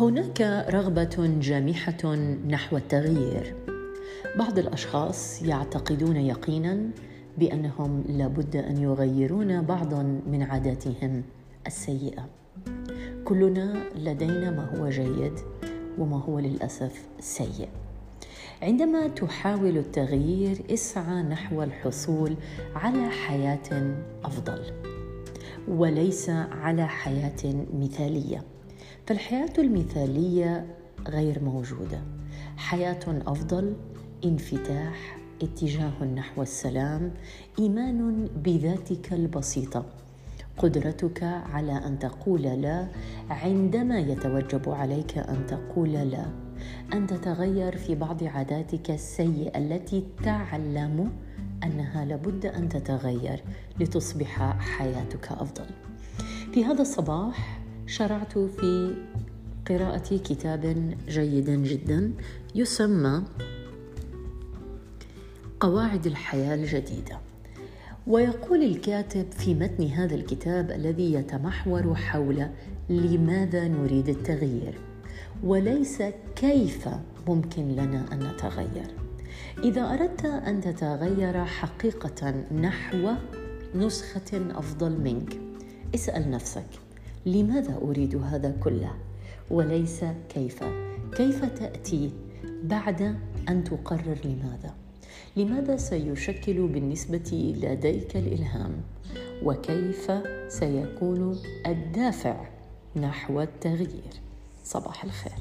هناك رغبة جامحة نحو التغيير. بعض الأشخاص يعتقدون يقينا بأنهم لابد أن يغيرون بعضا من عاداتهم السيئة. كلنا لدينا ما هو جيد وما هو للأسف سيء. عندما تحاول التغيير اسعى نحو الحصول على حياة أفضل وليس على حياة مثالية. فالحياة المثالية غير موجودة. حياة أفضل انفتاح اتجاه نحو السلام إيمان بذاتك البسيطة. قدرتك على أن تقول لا عندما يتوجب عليك أن تقول لا. أن تتغير في بعض عاداتك السيئة التي تعلم أنها لابد أن تتغير لتصبح حياتك أفضل. في هذا الصباح شرعت في قراءة كتاب جيد جدا يسمى قواعد الحياة الجديدة. ويقول الكاتب في متن هذا الكتاب الذي يتمحور حول لماذا نريد التغيير وليس كيف ممكن لنا أن نتغير. إذا أردت أن تتغير حقيقة نحو نسخة أفضل منك اسأل نفسك. لماذا أريد هذا كله؟ وليس كيف؟ كيف تأتي بعد أن تقرر لماذا؟ لماذا سيشكل بالنسبة لديك الإلهام؟ وكيف سيكون الدافع نحو التغيير؟ صباح الخير.